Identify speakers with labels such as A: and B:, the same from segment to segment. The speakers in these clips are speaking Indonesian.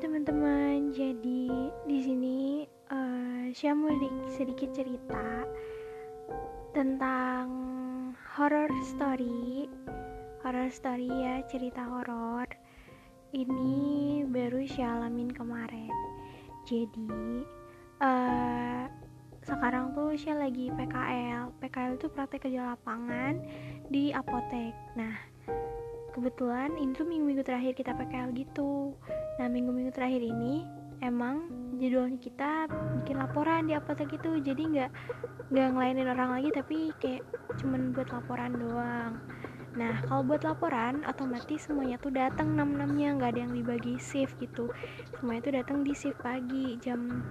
A: teman-teman, jadi di sini uh, saya mau sedikit cerita tentang horror story, horror story ya cerita horor. Ini baru saya alamin kemarin. Jadi uh, sekarang tuh saya lagi PKL. PKL itu praktek kerja lapangan di apotek. Nah kebetulan ini tuh minggu-minggu terakhir kita PKL gitu nah minggu-minggu terakhir ini emang jadwalnya kita bikin laporan di apotek gitu jadi nggak nggak ngelainin orang lagi tapi kayak cuman buat laporan doang Nah, kalau buat laporan, otomatis semuanya tuh datang enam enamnya nggak ada yang dibagi shift gitu. Semuanya tuh datang di shift pagi jam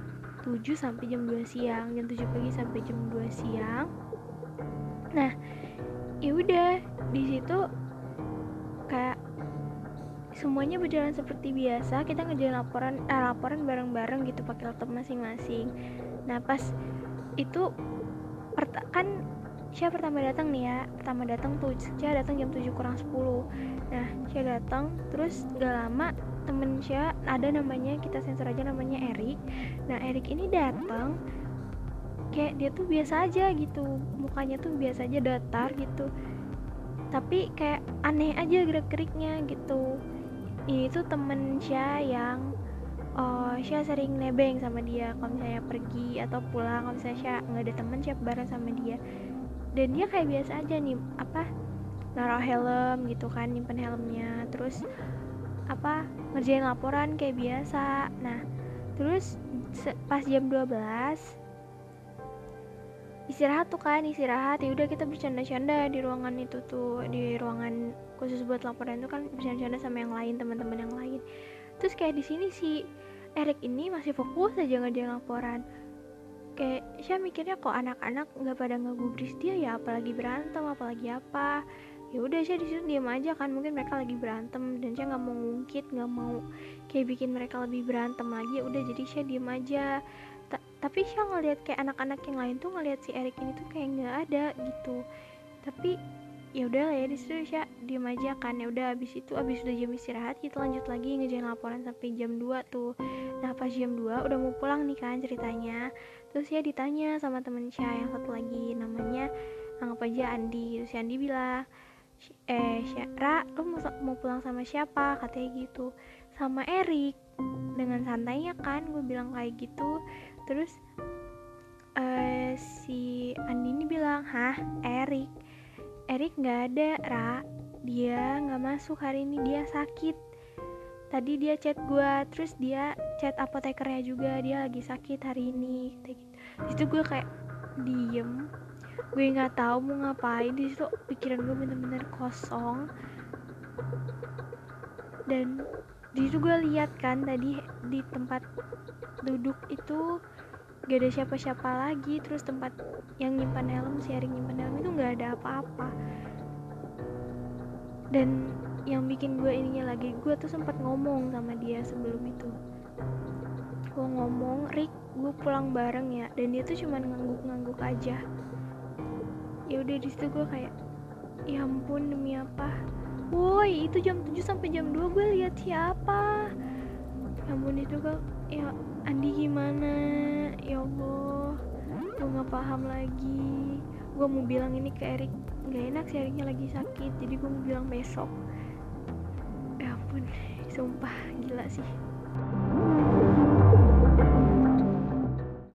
A: 7 sampai jam 2 siang, jam 7 pagi sampai jam 2 siang. Nah, ya udah di situ kayak semuanya berjalan seperti biasa kita ngerjain laporan eh, laporan bareng-bareng gitu pakai laptop masing-masing. Nah pas itu kan siapa pertama datang nih ya pertama datang tuh saya datang jam 7 kurang 10 nah saya datang terus gak lama temen saya ada namanya kita sensor aja namanya Erik nah Erik ini datang kayak dia tuh biasa aja gitu mukanya tuh biasa aja datar gitu. Tapi kayak aneh aja gerak-geriknya gitu ini tuh temen Sya yang oh Sya sering nebeng sama dia kalau misalnya pergi atau pulang. Kalau misalnya Sya nggak ada temen Sya bareng sama dia. Dan dia kayak biasa aja nih apa naruh helm gitu kan nyimpen helmnya. Terus apa ngerjain laporan kayak biasa. Nah terus pas jam 12 istirahat tuh kan istirahat. Ya udah kita bercanda-canda di ruangan itu tuh di ruangan khusus buat laporan itu kan bercanda-canda sama yang lain teman-teman yang lain. Terus kayak di sini si Erik ini masih fokus aja ngerjain laporan. Kayak saya mikirnya kok anak-anak nggak pada ngegubris dia ya? Apalagi berantem apalagi apa? Ya udah saya di situ diam aja kan mungkin mereka lagi berantem dan saya nggak mau ngungkit nggak mau kayak bikin mereka lebih berantem lagi. Ya udah jadi saya diam aja tapi saya ngeliat kayak anak-anak yang lain tuh ngeliat si Erik ini tuh kayak nggak ada gitu. Tapi ya udah ya di situ saya diem aja kan. Ya udah abis itu abis udah jam istirahat kita lanjut lagi ngejalan laporan sampai jam 2 tuh. Nah pas jam 2 udah mau pulang nih kan ceritanya. Terus ya ditanya sama temen saya yang satu lagi namanya anggap aja Andi. Terus si Andi bilang eh Syara lo mau, mau pulang sama siapa? Katanya gitu sama Erik dengan santainya kan gue bilang kayak gitu. Terus uh, si Andi ini bilang hah Erik Erik nggak ada Ra. Dia nggak masuk hari ini dia sakit. Tadi dia chat gue terus dia chat apotekernya juga dia lagi sakit hari ini. Gitu. Itu gue kayak diem. Gue nggak tahu mau ngapain. Di situ pikiran gue bener-bener kosong. Dan di situ gue lihat kan tadi di tempat duduk itu gak ada siapa-siapa lagi. Terus tempat yang nyimpan helm sharing nyimpan helm itu gak ada apa-apa. Dan yang bikin gue ininya lagi gue tuh sempat ngomong sama dia sebelum itu. Gue ngomong Rick gue pulang bareng ya. Dan dia tuh cuma ngangguk-ngangguk aja. Ya udah di situ gue kayak ya ampun demi apa itu jam 7 sampai jam 2 gue lihat siapa? Ya ampun itu gue ya Andi gimana? Ya Allah gue nggak paham lagi. Gue mau bilang ini ke Erik. Nggak enak sih Eriknya lagi sakit jadi gue mau bilang besok. Ya ampun sumpah gila sih